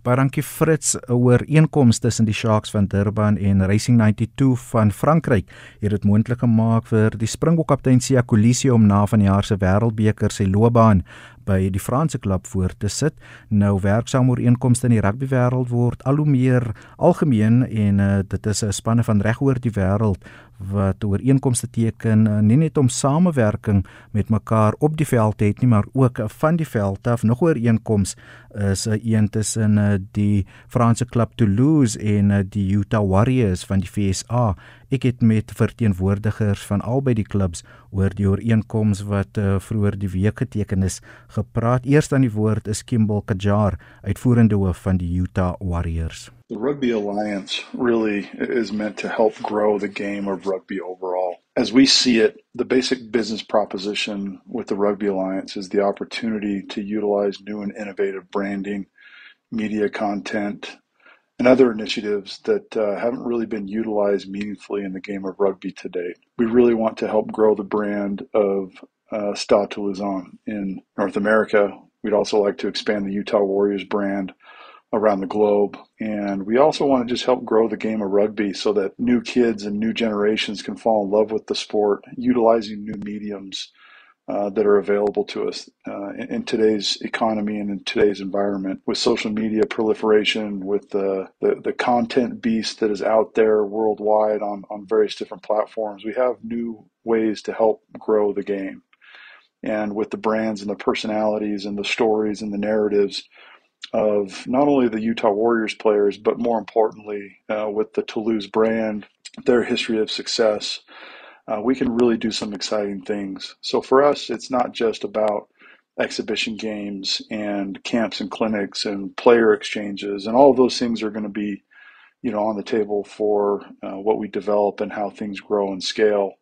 Baie dankie Fritz oor ooreenkomste tussen die Sharks van Durban en Racing 92 van Frankryk. Het dit moontlik gemaak vir die Springbok kaptein Sia Kolisi om na van die jaar se Wêreldbeker se loopbaan by die Franse klub voor te sit. Nou werksaam ooreenkomste in die rugby wêreld word al hoe meer algemeen en uh, dit is 'n spanne van regoor die wêreld wat ooreenkomste teken uh, nie net om samewerking met mekaar op die veld het nie, maar ook uh, van die veld af. Nog 'n ooreenkoms is 'n uh, een tussen uh, die Franse klub Toulouse en uh, die Utah Warriors van die FSA. Ek het met verteenwoordigers van albei die klubs oor die ooreenkoms wat uh, vroeër die week geteken is gepraat. Eers aan die woord is Kimball Kajar, uitvoerende hoof van die Utah Warriors. The Rugby Alliance really is meant to help grow the game of rugby overall. As we see it, the basic business proposition with the Rugby Alliance is the opportunity to utilize new and innovative branding, media content, and other initiatives that uh, haven't really been utilized meaningfully in the game of rugby to date. We really want to help grow the brand of uh, Stade Toulousain in North America. We'd also like to expand the Utah Warriors brand around the globe. And we also want to just help grow the game of rugby so that new kids and new generations can fall in love with the sport, utilizing new mediums that are available to us uh, in, in, today's economy and in today's environment. With social media proliferation, with the, the, the content beast that is out there worldwide on, on various different platforms, we have new ways to help grow the game. And with the brands and the personalities and the stories and the narratives of not only the Utah Warriors players, but more importantly, uh, with the Toulouse brand, their history of success, uh, we can really do some exciting things. So for us, it's not just about exhibition games and camps and clinics and player exchanges, and all of those things are going to be, you know, on the table for uh, what we develop and how things grow and scale.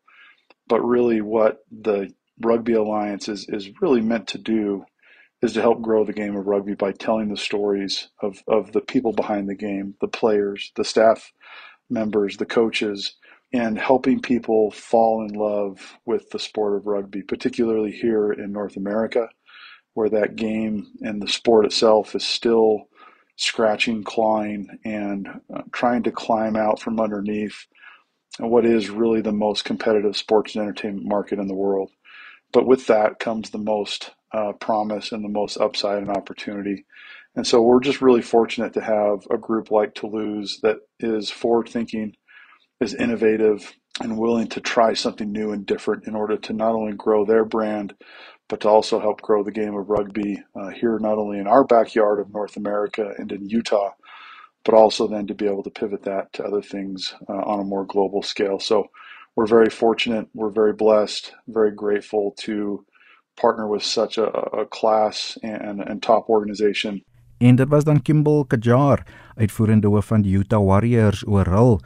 But really, what the Rugby Alliance is is really meant to do is to help grow the game of rugby by telling the stories of, of the people behind the game, the players, the staff members, the coaches, and helping people fall in love with the sport of rugby, particularly here in North America, where that game and the sport itself is still scratching, clawing, and uh, trying to climb out from underneath what is really the most competitive sports and entertainment market in the world. But with that comes the most uh, promise and the most upside and opportunity. And so we're just really fortunate to have a group like Toulouse that is forward thinking, is innovative, and willing to try something new and different in order to not only grow their brand, but to also help grow the game of rugby uh, here, not only in our backyard of North America and in Utah, but also then to be able to pivot that to other things uh, on a more global scale. So we're very fortunate, we're very blessed, very grateful to partner with such a, a class and, and top organization. En dit was dan Kimball Kjar, uitvoerende hoof van die Utah Warriors oor hul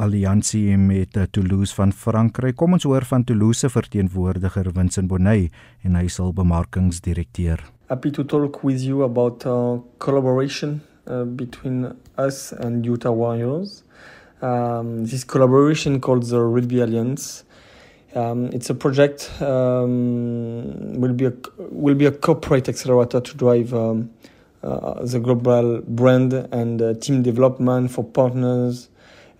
alliansie met eh, Toulouse van Frankryk. Kom ons hoor van Toulouse se verteenwoordiger Vincent Bonnet en hy sal bemarkingsdirekteur. Happy to talk with you about uh, collaboration uh, between us and Utah Warriors. Um, this collaboration called the Rugby Alliance Um, it's a project um, will be a will be a corporate accelerator to drive um, uh, the global brand and uh, team development for partners.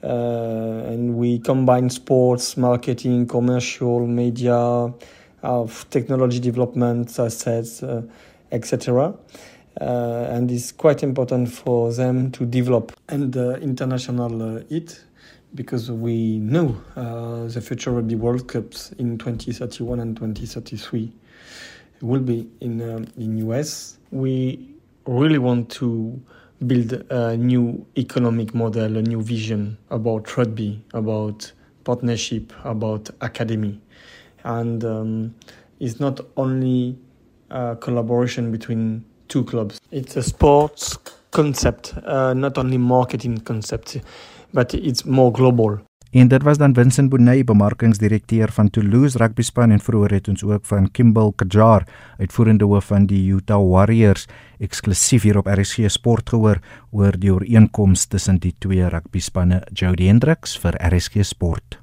Uh, and we combine sports, marketing, commercial, media, technology development, assets, uh, etc. Uh, and it's quite important for them to develop and international it because we know uh, the future Rugby World Cups in 2031 and 2033 will be in uh, in US. We really want to build a new economic model, a new vision about rugby, about partnership, about academy, and um, it's not only a collaboration between two clubs. It's a sports concept, uh, not only marketing concept but it's more global. En dit was dan Vincent Bonnet, bemarkingsdirekteur van Toulouse Rugby span en vroeër het ons ook van Kimball Kajar, uitvoerende hoof van die Utah Warriors, eksklusief hier op RSG Sport gehoor oor die ooreenkoms tussen die twee rugby spanne. Jody Hendricks vir RSG Sport.